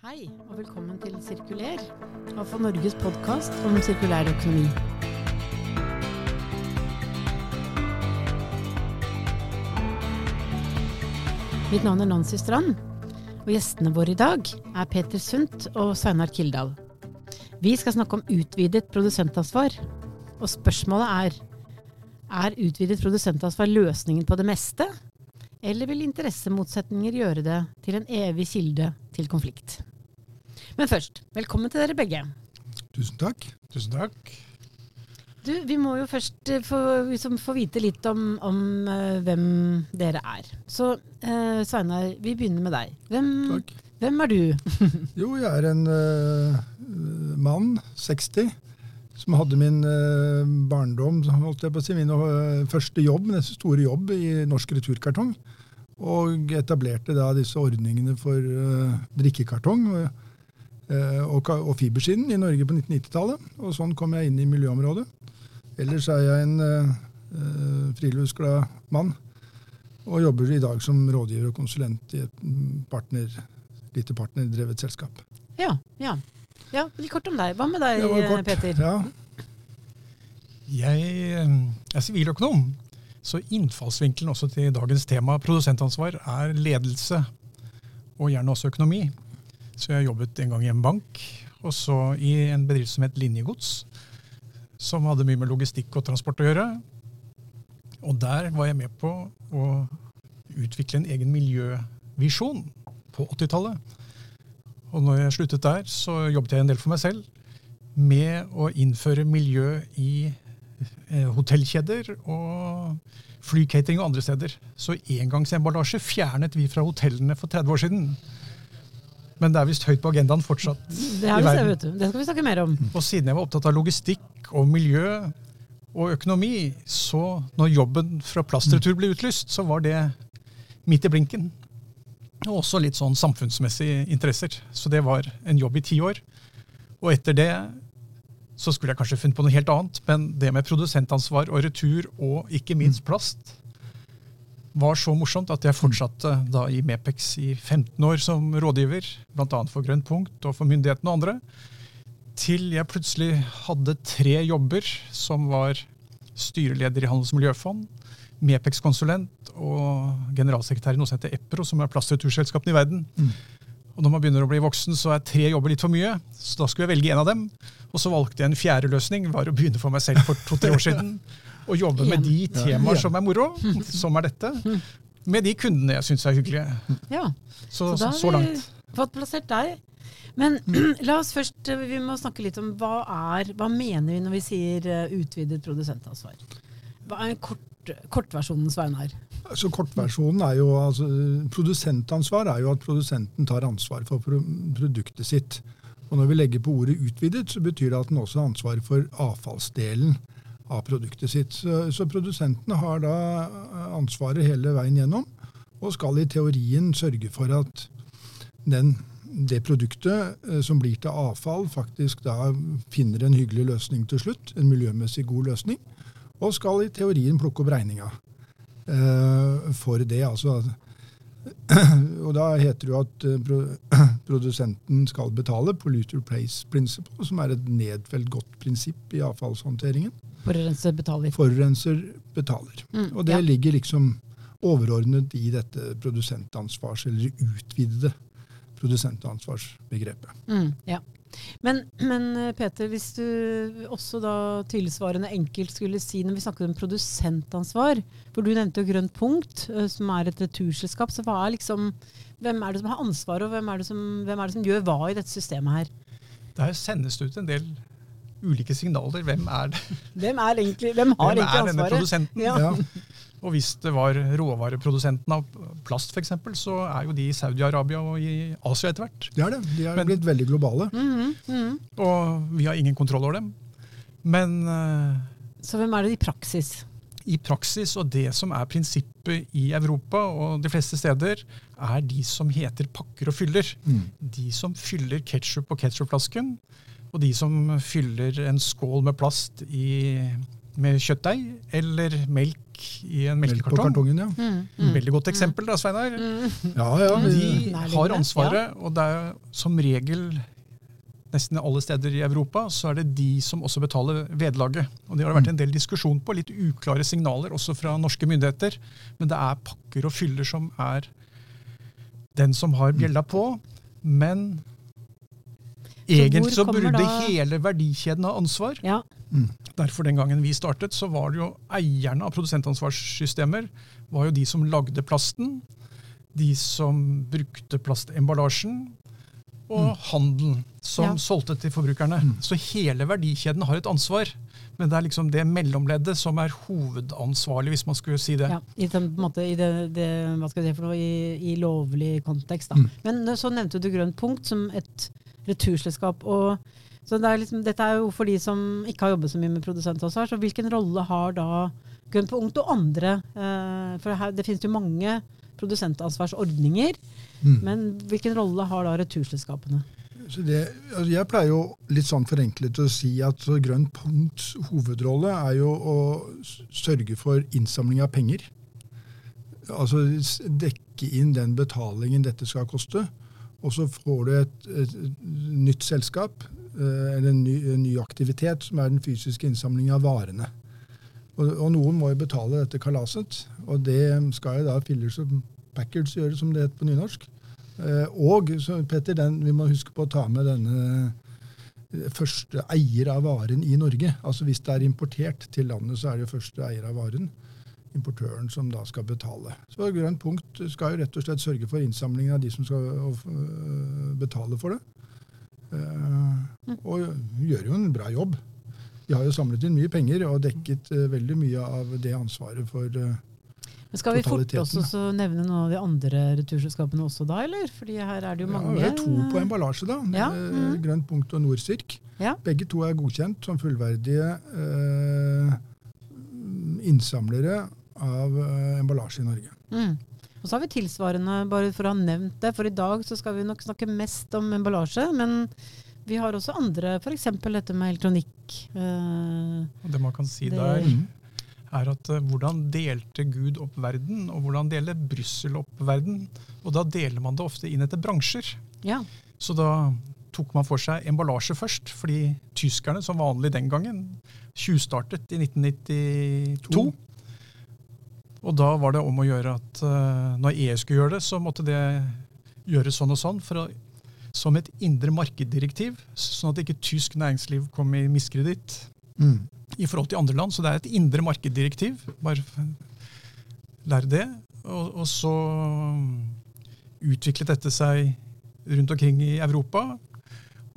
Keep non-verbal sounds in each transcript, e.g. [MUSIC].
Hei, og velkommen til Sirkuler, AFA Norges podkast om sirkulær økonomi. Mitt navn er Nancy Strand, og gjestene våre i dag er Peter Sundt og Sveinar Kildahl. Vi skal snakke om utvidet produsentansvar, og spørsmålet er er utvidet produsentansvar løsningen på det meste, eller vil interessemotsetninger gjøre det til en evig kilde til konflikt? Men først, velkommen til dere begge. Tusen takk. Tusen takk. Du, vi må jo først eh, få, liksom, få vite litt om, om uh, hvem dere er. Så uh, Sveinar, vi begynner med deg. Hvem, hvem er du? [LAUGHS] jo, jeg er en uh, mann, 60, som hadde min barndom, holdt jeg på å si, min første jobb, min store jobb i Norsk Returkartong. Og etablerte da disse ordningene for drikkekartong. og og, og fibersiden i Norge på 1990-tallet. Og sånn kom jeg inn i miljøområdet. Ellers er jeg en uh, friluftsglad mann og jobber i dag som rådgiver og konsulent i et partner, lite partnerdrevet selskap. Ja, ja. ja, Litt kort om deg. Hva med deg, Peter? Ja. Jeg er siviløkonom. Så innfallsvinkelen også til dagens tema, produsentansvar, er ledelse. Og gjerne også økonomi. Så jeg jobbet en gang i en bank, og så i en bedrift som het Linjegods, som hadde mye med logistikk og transport å gjøre. Og der var jeg med på å utvikle en egen miljøvisjon på 80-tallet. Og når jeg sluttet der, så jobbet jeg en del for meg selv med å innføre miljø i eh, hotellkjeder og flycatering og andre steder. Så engangsemballasje fjernet vi fra hotellene for 30 år siden. Men det er visst høyt på agendaen fortsatt. Det, er visst, vet du. det skal vi snakke mer om. Og siden jeg var opptatt av logistikk og miljø og økonomi, så når jobben fra plastretur ble utlyst, så var det midt i blinken. Og også litt sånn samfunnsmessige interesser. Så det var en jobb i ti år. Og etter det så skulle jeg kanskje funnet på noe helt annet, men det med produsentansvar og retur og ikke minst plast var så morsomt at jeg fortsatte da i Mepex i 15 år som rådgiver, bl.a. for Grønt punkt og for myndighetene og andre, til jeg plutselig hadde tre jobber, som var styreleder i Handels- og miljøfond, Mepex-konsulent og generalsekretær i noe som heter EPRO, som er plastreturselskapene i verden. Mm. Og når man begynner å bli voksen, så er tre jobber litt for mye. Så da skulle jeg velge en av dem. Og så valgte jeg en fjerde løsning, var å begynne for meg selv for to-tre år siden. [LAUGHS] og jobbe med de temaer som er moro, som er dette. Med de kundene jeg syns er hyggelige. Ja. Så, så, så langt. Fått plassert deg. Men [CLEARS THROAT] la oss først eh, vi må snakke litt om hva er, hva mener vi når vi sier eh, utvidet produsentansvar? Hva er kort, kortversjonen, Sveinar? Altså, kortversjonen er jo, altså, Produsentansvar er jo at produsenten tar ansvar for produktet sitt. Og Når vi legger på ordet utvidet, så betyr det at den også har ansvar for avfallsdelen av produktet sitt. Så, så produsentene har da ansvaret hele veien gjennom, og skal i teorien sørge for at den, det produktet eh, som blir til avfall, faktisk da finner en hyggelig løsning til slutt. En miljømessig god løsning. Og skal i teorien plukke opp regninga eh, for det. altså [CLEARS THROAT] og da heter det jo at eh, [CLEARS THROAT] produsenten skal betale, polluter place principle, som er et nedfelt godt prinsipp i avfallshåndteringen. Forurenser betaler. Forurenser betaler. Mm, og det ja. ligger liksom overordnet i dette produsentansvars, eller utvidede produsentansvarsbegrepet. Mm, ja. Men, men, eh, Peter, hvis du også da tilsvarende enkelt skulle si, når vi snakker om produsentansvar For du nevnte jo Grønt punkt, eh, som er et returselskap. Så er liksom, hvem er det som har ansvaret, og hvem er, som, hvem er det som gjør hva i dette systemet her? Der sendes det ut en del ulike signaler. Hvem er det? Hvem, er egentlig, hvem har hvem egentlig ansvaret? Hvem er denne produsenten? Ja. Ja. [LAUGHS] Og hvis det var råvareprodusenten av plast f.eks., så er jo de i Saudi-Arabia og i Asia etter hvert. De er det. De er Men, blitt veldig globale. Mm -hmm, mm. Og vi har ingen kontroll over dem. Men uh, Så hvem er det i praksis? I praksis, og det som er prinsippet i Europa og de fleste steder, er de som heter pakker og fyller. Mm. De som fyller ketsjup på ketsjupflasken, og de som fyller en skål med plast i, med kjøttdeig eller melk i en Melk melkekartong. ja. Mm, mm. Veldig godt eksempel, da, Sveinar. Ja, ja. De har ansvaret, og det er som regel nesten alle steder i Europa så er det de som også betaler vederlaget. Og Det har vært en del diskusjon på, litt uklare signaler også fra norske myndigheter. Men det er pakker og fyller som er den som har bjella på. Men egentlig hvor så burde da- hele verdikjeden ha ansvar. Ja. Derfor den gangen vi startet, så var det jo eierne av produsentansvarssystemer var jo de som lagde plasten, de som brukte plastemballasjen, og handelen som Ja. solgte til forbrukerne. Så hele verdikjeden har et ansvar. Men det er liksom det mellomleddet som er hovedansvarlig, hvis man skulle si det. Ja, i, den, måte, i, det, det, hva skal jeg si for noe, i, i lovlig kontekst. Da. Mm. Men så nevnte du Grønt punkt som et returselskap. Og, så det er liksom, dette er jo for de som ikke har jobbet så mye med produsentansvar. Så hvilken rolle har da Gunn på Ungt og andre? Eh, for her, det finnes jo mange produsentansvarsordninger. Mm. Men hvilken rolle har da returselskapene? så det, altså jeg pleier jo litt sånn forenklet å si at Grønn punkts hovedrolle er jo å sørge for innsamling av penger. Altså dekke inn den betalingen dette skal koste. Og så får du et, et, nytt selskap, eller en ny, en ny aktivitet, som er den fysiske innsamlingen av varene. Og, og noen må jo betale dette kalaset, og det skal jo da Fillers og Packers gjøre, som det heter på nynorsk. Eh, Og så Petter, den, vi må huske på å ta med denne eh, første eier av varen i Norge. Altså Hvis det er importert til landet, så er det første eier av varen. Importøren som da skal betale. Så Grønt punkt skal jo rett og slett sørge for innsamlingen av de som skal betale for det. Eh, Og gjør jo en bra jobb. De har jo samlet inn mye penger og dekket eh, veldig mye av det ansvaret for eh, Men skal vi fort også nevne noen av de andre returselskapene også da, eller? Fordi her er det jo Ja, mange. vi har to på emballasje, da. Ja, mhm. Grønt punkt og Norsirk. Ja. Begge to er godkjent som fullverdige eh, innsamlere av eh, emballasje i Norge. Mm. Og så har vi tilsvarende, bare for å ha nevnt det, for i dag så skal vi nok snakke mest om emballasje, men vi har også andre, f.eks. dette med elektronikk. Eh, det man kan si Det- der, er at eh, hvordan delte Gud opp verden, og hvordan deler Brussel opp verden? Og da deler man det ofte inn etter bransjer. ja. Så da tok man for seg emballasje først, fordi tyskerne, som vanlig den gangen, tjuvstartet i 1992. Og da var det om å gjøre at eh, når EU skulle gjøre det, så måtte det gjøres sånn og sånn for å, som et indre markeddirektiv, sånn at ikke tysk næringsliv kom i miskreditt Mm. i forhold til andre land. Så det er et indre markeddirektiv. Bare lære det. Og, og så utviklet dette seg rundt omkring i Europa.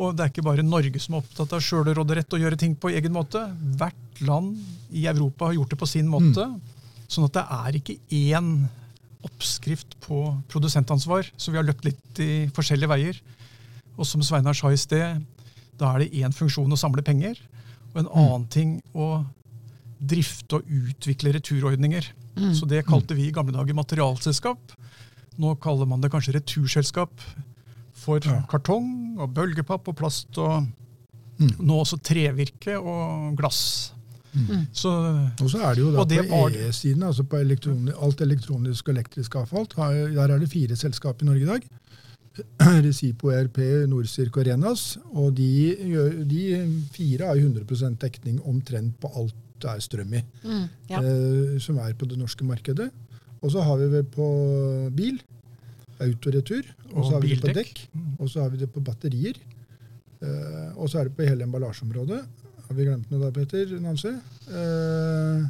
Og det er ikke bare Norge som er opptatt av sjølråderett og gjøre ting på egen måte. Hvert land i Europa har gjort det på sin måte. Sånn at det er ikke én oppskrift på produsentansvar. Så vi har løpt litt i forskjellige veier. Og som Sveinar sa i sted, da er det én funksjon å samle penger, og en annen ting å drifte og utvikle returordninger. Mm. Så det kalte vi i gamle dager materialselskap. Nå kaller man det kanskje returselskap for Ja. kartong og bølgepapp og plast og Mm. nå også trevirke og glass. Mm. Så Og så er det jo da det på EE-siden, altså på elektroni, alt elektronisk og elektrisk avfall, der er det fire selskap i Norge i dag. [CLEARS THROAT] Recipo, ERP, Norsirk og Renas. Og de, gjør, de fire har jo 100% dekning omtrent på alt det er strøm i. Mm. ja. eh, som er på det norske markedet. Og så har vi det på bil, autoretur, og Og så har vi det på dekk, og så har vi det på batterier. Eh, og så er det på hele emballasjeområdet. Har vi glemt noe da, Peter Nancy? Eh,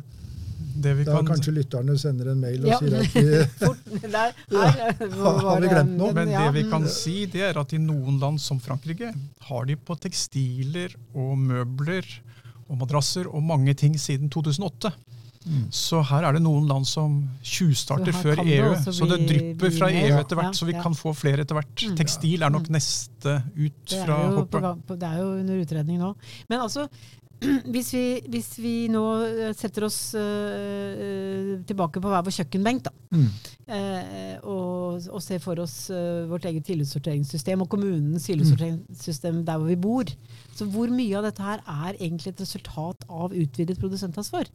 det vi da kan kanskje lytterne sender en mail og Ja. sier at vi [LAUGHS] der, her, hvor Har vi glemt noe? Men det vi kan mm. si, det er at i noen land som Frankrike har de på tekstiler og møbler og madrasser og mange ting siden 2008. Mm. Så her er det noen land som tjuvstarter før EU. Så det drypper fra EU etter hvert, Ja, så vi kan få flere etter hvert. Mm. Tekstil er nok Mm. neste ut fra hoppet. det er jo under utredning nå. Men altså, [CLEARS THROAT] hvis vi, hvis vi nå eh, setter oss eh, tilbake på hver vår kjøkkenbenk, da, mm. eh, og, og ser for oss eh, vårt eget kildesorteringssystem og kommunens kildesorteringssystem der hvor vi bor, så hvor mye av dette her er egentlig et resultat av utvidet produsentansvar?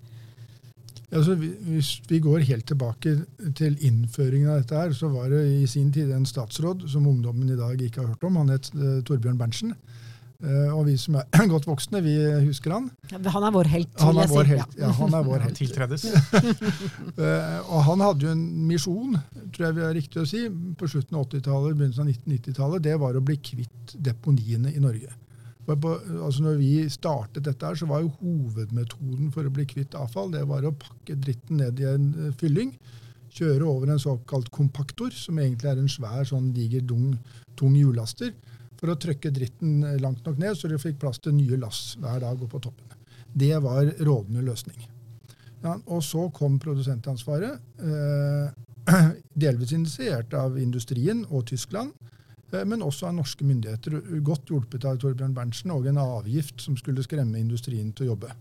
Altså, hvis vi går helt tilbake til innføringen av dette, her, så var det i sin tid en statsråd som ungdommen i dag ikke har hørt om. Han het uh, Torbjørn Berntsen. Uh, og vi som er [CLEARS THROAT] godt voksne, vi husker han. Ja, han er vår helt, vil jeg vår helt. Ja. han er vår helt. Tiltredes. uh, [LAUGHS] og han hadde jo en misjon, tror jeg vi er riktig å si, på slutten av 80-tallet, begynnelsen av 1990-tallet. Det var å bli kvitt deponiene i Norge. Altså når vi startet dette, her, så var jo hovedmetoden for å bli kvitt avfall det var å pakke dritten ned i en eh, fylling, kjøre over en såkalt kompaktor, som egentlig er en svær, sånn diger, tung hjullaster, for å trykke dritten eh, langt nok ned, så du fikk plass til nye lass hver dag opp på toppen. Det var rådende løsning. Ja, og så kom produsentansvaret, eh, [CLEARS THROAT] delvis initiert av industrien og Tyskland men også av norske myndigheter, godt hjulpet av Torbjørn Berntsen, og en avgift som skulle skremme industrien til å jobbe.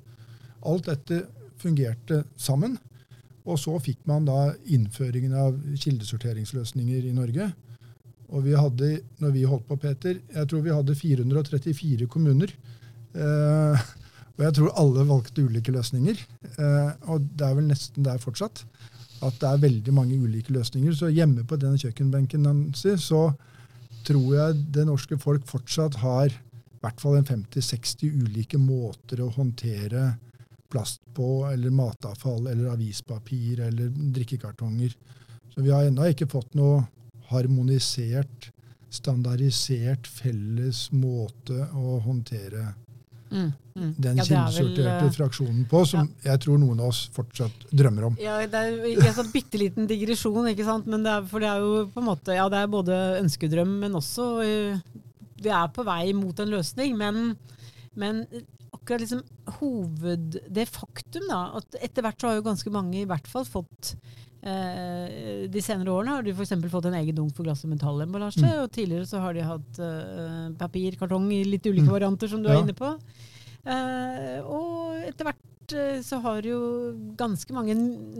Alt dette fungerte sammen. Og så fikk man da innføringen av kildesorteringsløsninger i Norge. Og vi hadde, når vi holdt på, Peter, jeg tror vi hadde 434 kommuner. Eh, og jeg tror alle valgte ulike løsninger. Eh, og det er vel nesten der fortsatt. At det er veldig mange ulike løsninger. Så hjemme på den kjøkkenbenken Nancy, så tror jeg det norske folk fortsatt har i hvert fall en 50-60 ulike måter å håndtere plast på, eller matavfall, eller avispapir, eller drikkekartonger. Så vi har ennå ikke fått noe harmonisert, standardisert, felles måte å håndtere Mm, mm. Den ja, kildesorterte eh, fraksjonen på, som ja. jeg tror noen av oss fortsatt drømmer om. Ja, Det er en sånn bitte liten digresjon, ikke sant? Men det er, for det er jo på en måte, ja, det er både ønskedrøm, men også eh, Vi er på vei mot en løsning. Men, men akkurat liksom hoved... Det faktum da, at etter hvert så har jo ganske mange i hvert fall fått de senere årene har de f.eks. fått en egen dunk for glass- og metallemballasje. Mm. Og tidligere så har de hatt uh, papir, kartong i litt ulike mm. varianter, som du ja. er inne på. Uh, og etter hvert uh, så har jo ganske mange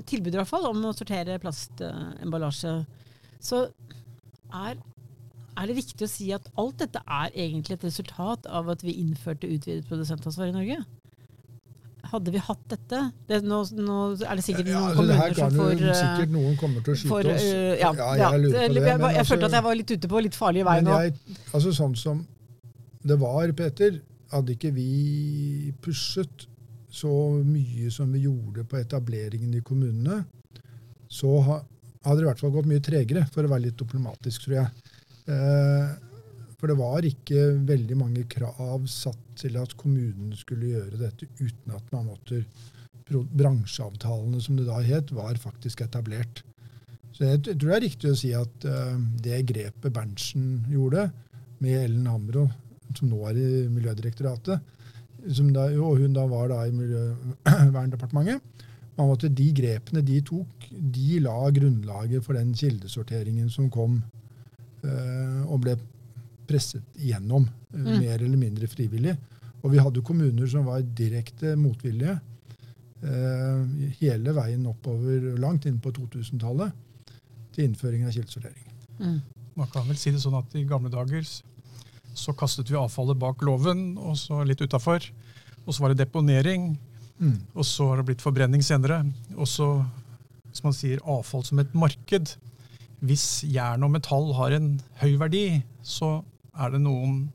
tilbud i hvert fall om å sortere plastemballasje. Så er, er det riktig å si at alt dette er egentlig et resultat av at vi innførte utvidet produsentansvar i Norge? Hadde vi hatt dette det, nå, nå, er det sikkert noen ja, altså, kommuner som får uh, Sikkert noen kommer til å skyte oss. Uh, ja, ja, jeg lurer på det. Jeg, jeg, altså, følte at jeg var litt ute på litt farlig vei nå. Jeg, altså Sånn som det var, Peter, hadde ikke vi pushet så mye som vi gjorde på etableringen i kommunene, så hadde det i hvert fall gått mye tregere, for å være litt diplomatisk, tror jeg. Eh, for det var ikke veldig mange krav satt til at kommunen skulle gjøre dette uten at man måtte Bransjeavtalene, som det da het, var faktisk etablert. Så jeg tror det er riktig å si at uh, det grepet Berntsen gjorde, med Ellen Hamro, som nå er i Miljødirektoratet, da, og hun da var da i Miljøverndepartementet [CLEARS THROAT] man måtte, De grepene de tok, de la grunnlaget for den kildesorteringen som kom uh, og ble presset igjennom, eh, mm. mer eller mindre frivillig. Og vi hadde kommuner som var direkte motvillige eh, hele veien oppover, langt inn på 2000-tallet, til innføring av kildesortering. Mm. Man kan vel si det sånn at i gamle dager så kastet vi avfallet bak låven, og så litt utafor. Og så var det deponering. Mm. Og så har det blitt forbrenning senere. Og så, hvis man sier avfall som et marked Hvis jern og metall har en høy verdi, så er det noen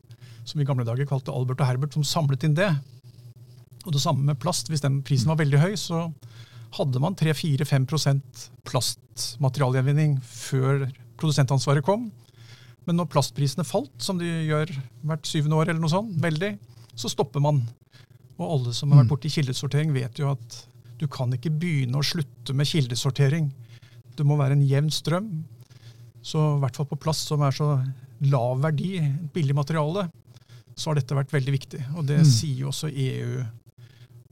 som i gamle dager kalte Albert og Herbert, som samlet inn det. Og det samme med plast. Hvis den prisen var veldig høy, så hadde man 3-4-5% plastmaterialgjenvinning før produsentansvaret kom. Men når plastprisene falt, som de gjør hvert syvende år, eller noe sånt, veldig, så stopper man. Og alle som har vært mm. borti kildesortering, vet jo at du kan ikke begynne å slutte med kildesortering. Det må være en jevn strøm. Så i hvert fall på plast, som er så lav verdi, billig materiale, så har dette vært veldig viktig. Og det mm. sier også EU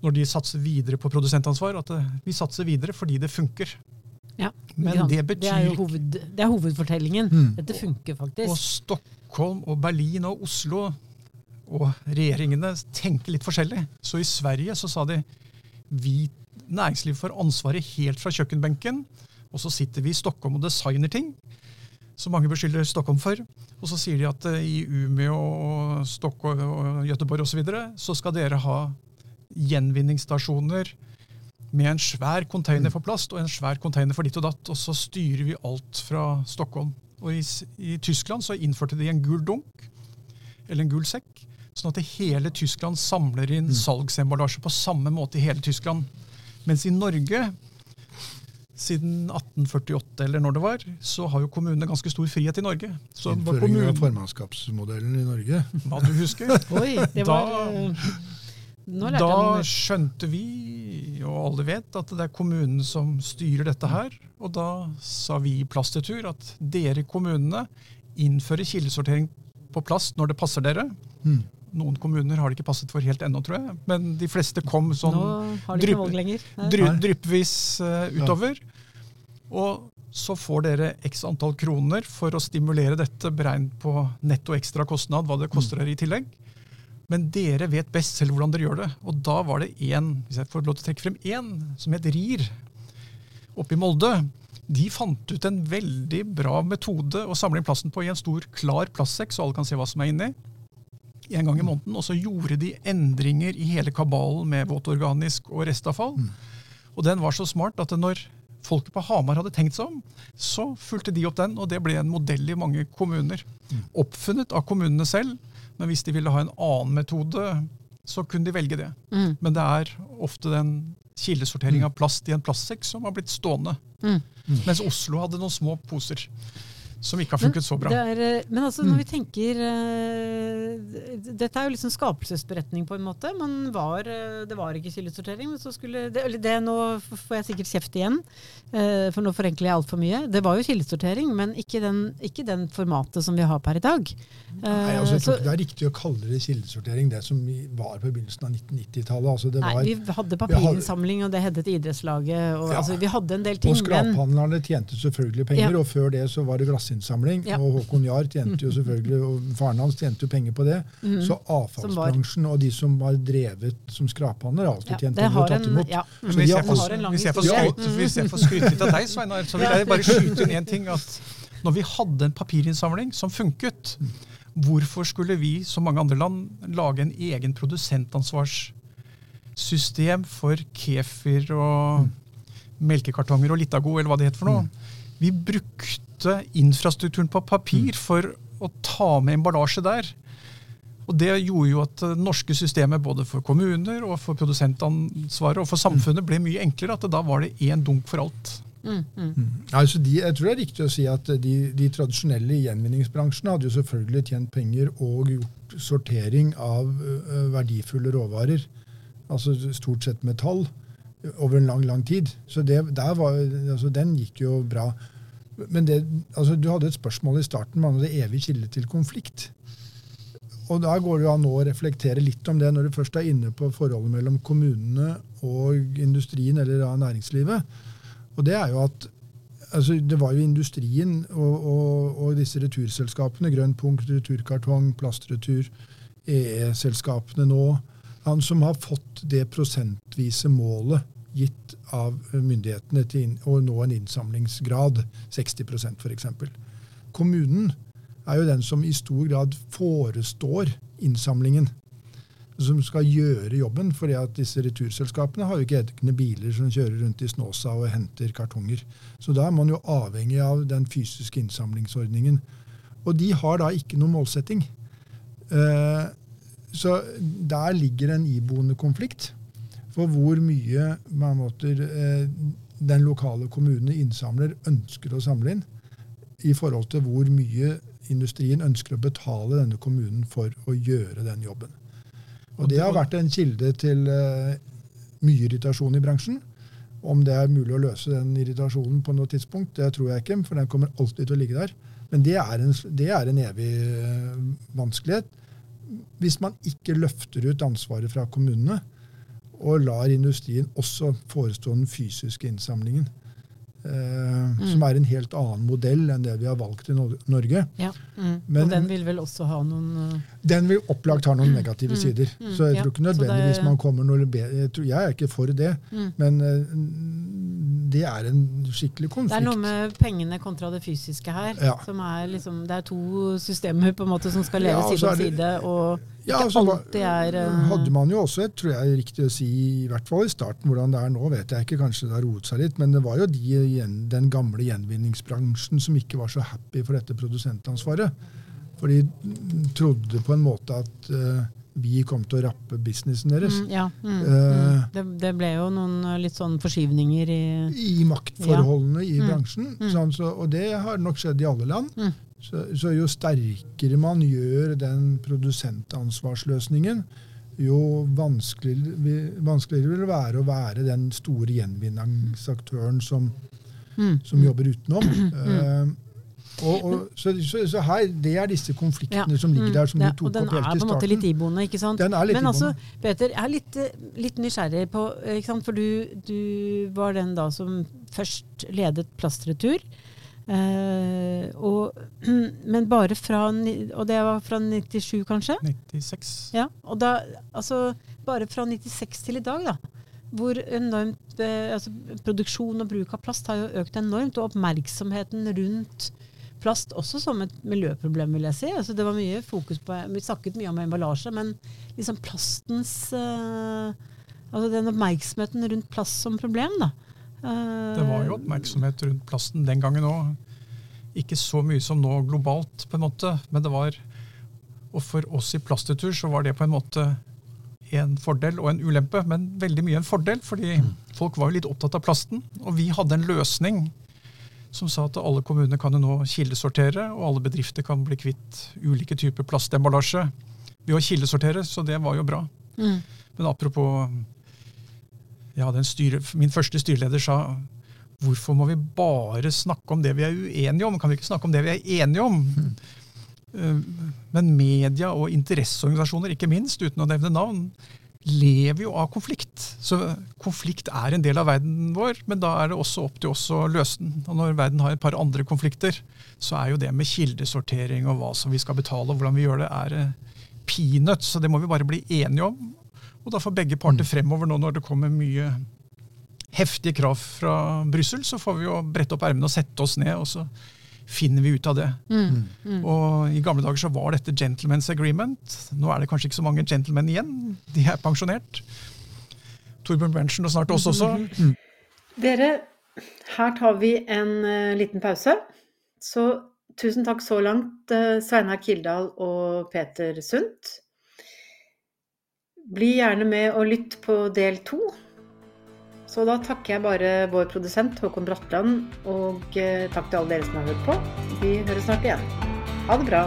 når de satser videre på produsentansvar, at det, vi satser videre fordi det funker. Ja, Men det betyr Det er jo hoved, det er hovedfortellingen. Mm. Dette funker faktisk. Og Stockholm og Berlin og Oslo og regjeringene tenker litt forskjellig. Så i Sverige så sa de vi næringslivet får ansvaret helt fra kjøkkenbenken. Og så sitter vi i Stockholm og designer ting som mange beskylder Stockholm for. Og så sier de at eh, i Umeå og Stockholm og Göteborg osv. Så, videre, så skal dere ha gjenvinningsstasjoner med en svær container for plast og en svær container for ditt og datt. Og så styrer vi alt fra Stockholm. Og i, i Tyskland så innførte de en gul dunk, eller en gul sekk, sånn at hele Tyskland samler inn salgsemballasje på samme måte i hele Tyskland. Mens i Norge siden 1848 eller når det var, så har jo kommunene ganske stor frihet i Norge. Så Innføringen Innføring av formannskapsmodellen i Norge. hva du husker. [LAUGHS] Oi, det Da- var eh, Nå lærte Da skjønte vi, og alle vet, at det er kommunen som styrer dette her. Og da sa vi i Plastretur at dere kommunene innfører kildesortering på plast når det passer dere. Mm. Noen kommuner har det ikke passet for helt ennå, tror jeg. Men de fleste kom sånn drypp- dryppvis uh, utover. Og så får dere x antall kroner for å stimulere dette, beregnet på netto ekstra kostnad, hva det koster dere i tillegg. Men dere vet best selv hvordan dere gjør det. Og da var det én, hvis jeg får lov til å trekke frem én, som het RIR, oppe i Molde. De fant ut en veldig bra metode å samle inn plassen på i en stor, klar plastsekk, så alle kan se hva som er inni. En gang i måneden. Og så gjorde de endringer i hele kabalen med våtorganisk og restavfall. Og den var så smart at når folket på Hamar hadde tenkt seg om, så fulgte de opp den, og det ble en modell i mange kommuner. Oppfunnet av kommunene selv, men hvis de ville ha en annen metode, så kunne de velge det. Mm. Men det er ofte den kildesortering av plast i en plastsekk som har blitt stående. Mm. Mens Oslo hadde noen små poser som ikke har funket så bra. Det er, eh, men altså, når vi tenker uh, Dette er jo liksom skapelsesberetning, på en måte. Var, uh, det var ikke kildesortering, men så skulle det, eller det Nå får jeg sikkert kjeft igjen, uh, for nå forenkler jeg altfor mye. Det var jo kildesortering, men ikke den, ikke den formatet som vi har per i dag. Nei, altså, jeg tror så- ikke det er riktig å kalle det kildesortering, det som var på begynnelsen av 1990-tallet. Altså, det Nei, vi hadde papirinnsamling, og det het Idrettslaget. Og, Ja. altså, vi hadde en del ting. og men- skraphandlerne tjente selvfølgelig penger, Ja. og før det så var det glassinnsamling. Ja. Og Håkon Jahr tjente jo selvfølgelig, og faren hans tjente jo penger på det. Mhm. Så avfallsbransjen og de som var drevet som skraphandler, har alltid tjent det penger og tatt imot. ja. Hvis, jeg får, hvis, jeg får skryte, hvis jeg får skryte litt av deg, Sveinar, så vil jeg bare skyte inn én ting. at Når vi hadde en papirinnsamling som funket, hvorfor skulle vi, som mange andre land, lage en egen produsentansvarssystem for kefir og melkekartonger og Litago, eller hva det heter for noe? Vi brukte infrastrukturen på papir for å ta med emballasje der. Og Det gjorde jo at det norske systemet både for kommuner og for produsentansvaret og for samfunnet ble mye enklere. At da var det én dunk for alt. Mm, mm. Altså de, jeg tror det er riktig å si at de, de tradisjonelle gjenvinningsbransjene hadde jo selvfølgelig tjent penger og gjort sortering av verdifulle råvarer, altså stort sett metall, over en lang, lang tid. Så det, var, altså den gikk jo bra. Men det, altså du hadde et spørsmål i starten om det evige kilde til konflikt. Og da går det jo an å reflektere litt om det når du først er inne på forholdet mellom kommunene og industrien eller da næringslivet. Og det er jo at altså, det var jo industrien og, og, og disse returselskapene, Grønn punkt, Returkartong, Plastretur, EE-selskapene nå, han som har fått det prosentvise målet gitt av myndighetene til å nå en innsamlingsgrad, 60% f.eks. Kommunen er jo den som i stor grad forestår innsamlingen. Som skal gjøre jobben, fordi at disse returselskapene har jo ikke egne biler som kjører rundt i Snåsa og henter kartonger. Så da er man jo avhengig av den fysiske innsamlingsordningen. Og de har da ikke noen målsetting. Eh, Så der ligger en iboende konflikt for hvor mye måter, eh, den lokale kommunen innsamler, ønsker å samle inn, i forhold til hvor mye industrien ønsker å betale denne kommunen for å gjøre den jobben. Og Det har vært en kilde til eh, mye irritasjon i bransjen. Om det er mulig å løse den irritasjonen på noe tidspunkt, det tror jeg ikke, for den kommer alltid til å ligge der. Men det er en, det er en evig eh, vanskelighet. Hvis man ikke løfter ut ansvaret fra kommunene, og lar industrien også forestå den fysiske innsamlingen. Eh, Som er en helt annen modell enn det vi har valgt i Norge. Ja. Mm. Men- og den vil vel også ha noen uh... Den vil opplagt ha noen negative Mm, sider. mm, så jeg ja. tror ikke nødvendigvis er- man kommer noe bedre. Jeg, er ikke for det, mm. men eh, det er en skikkelig konflikt. Det er noe med pengene kontra det fysiske her. Ja. Som er liksom, det er to systemer på en måte som skal leve Ja, side om side. Og Ja, Ikke altså, alltid er uh... hadde man jo også et, tror jeg er riktig å si, i hvert fall i starten, hvordan det er nå, vet jeg ikke, kanskje det har roet seg litt, men det var jo de, den gamle gjenvinningsbransjen som ikke var så happy for dette produsentansvaret. For de trodde på en måte at uh, vi kom til å rappe businessen deres. mm, Ja. Mm, uh. Det, det ble jo noen eh, litt sånn forskyvninger i I maktforholdene i Mm. bransjen. Mm. Sånn, så, og det har nok skjedd i alle land. Mm. Så, så jo sterkere man gjør den produsentansvarsløsningen, jo vanskeligere, vanskeligere vil det være å være den store gjenvinningsaktøren som, som jobber utenom. Eh, og, og, så, så, så her, Det er disse konfliktene som ligger mm, der, som ja, du tok opp Og den opp helt er på en måte litt iboende, ikke sant? Den er litt Men altså. Peter, jeg er litt, litt nysgjerrig på ikke sant? For du, du var den da som først ledet Plastretur. Eh, og, [CLEARS THROAT] men bare fra Og det var fra 97, kanskje? 96. Ja, og da, altså bare fra 96 til i dag, da. Hvor enormt eh, altså, Produksjon og bruk av plast har jo økt enormt, og oppmerksomheten rundt plast også som et miljøproblem, vil jeg si. Altså, det var mye fokus på Vi snakket mye om emballasje, men liksom plastens uh, Altså den oppmerksomheten rundt plast som problem, da. Uh, Det var jo oppmerksomhet rundt plasten den gangen òg. Ikke så mye som nå globalt, på en måte, men det var Og for oss i Plastretur så var det på en måte en fordel og en ulempe, men veldig mye en fordel, fordi folk var jo litt opptatt av plasten. Og vi hadde en løsning som sa at alle kommuner kan jo nå kildesortere, og alle bedrifter kan bli kvitt ulike typer plastemballasje ved å kildesortere, så det var jo bra. Mm. Men apropos ja, styre, Min første styreleder sa hvorfor må vi bare snakke om det vi er uenige om? Kan vi ikke snakke om det vi er enige om? Mm. Men media og interesseorganisasjoner, ikke minst, uten å nevne navn, lever jo av konflikt. Så konflikt er en del av verden vår, men da er det også opp til oss å løse den. Og når verden har et par andre konflikter, så er jo det med kildesortering og hva som vi skal betale og hvordan vi gjør det, er eh, peanuts. Så det må vi bare bli enige om. Og da får begge parter fremover nå når det kommer mye heftige krav fra Brussel, så får vi jo brette opp ermene og sette oss ned, og så finner vi ut av det. Mm. Mm. Og I gamle dager så var dette gentlemen's agreement. Nå er det kanskje ikke så mange gentlemen igjen. De er pensjonert. Torbjørn Berntsen og snart oss også. Dere, her tar vi en uh, liten pause. Så tusen takk så langt, uh, Sveinar Kildahl og Peter Sundt. Bli gjerne med og lytt på del to. Så da takker jeg bare vår produsent Håkon Bratland, og eh, takk til alle dere som har hørt på. Vi høres snart igjen. Ha det bra.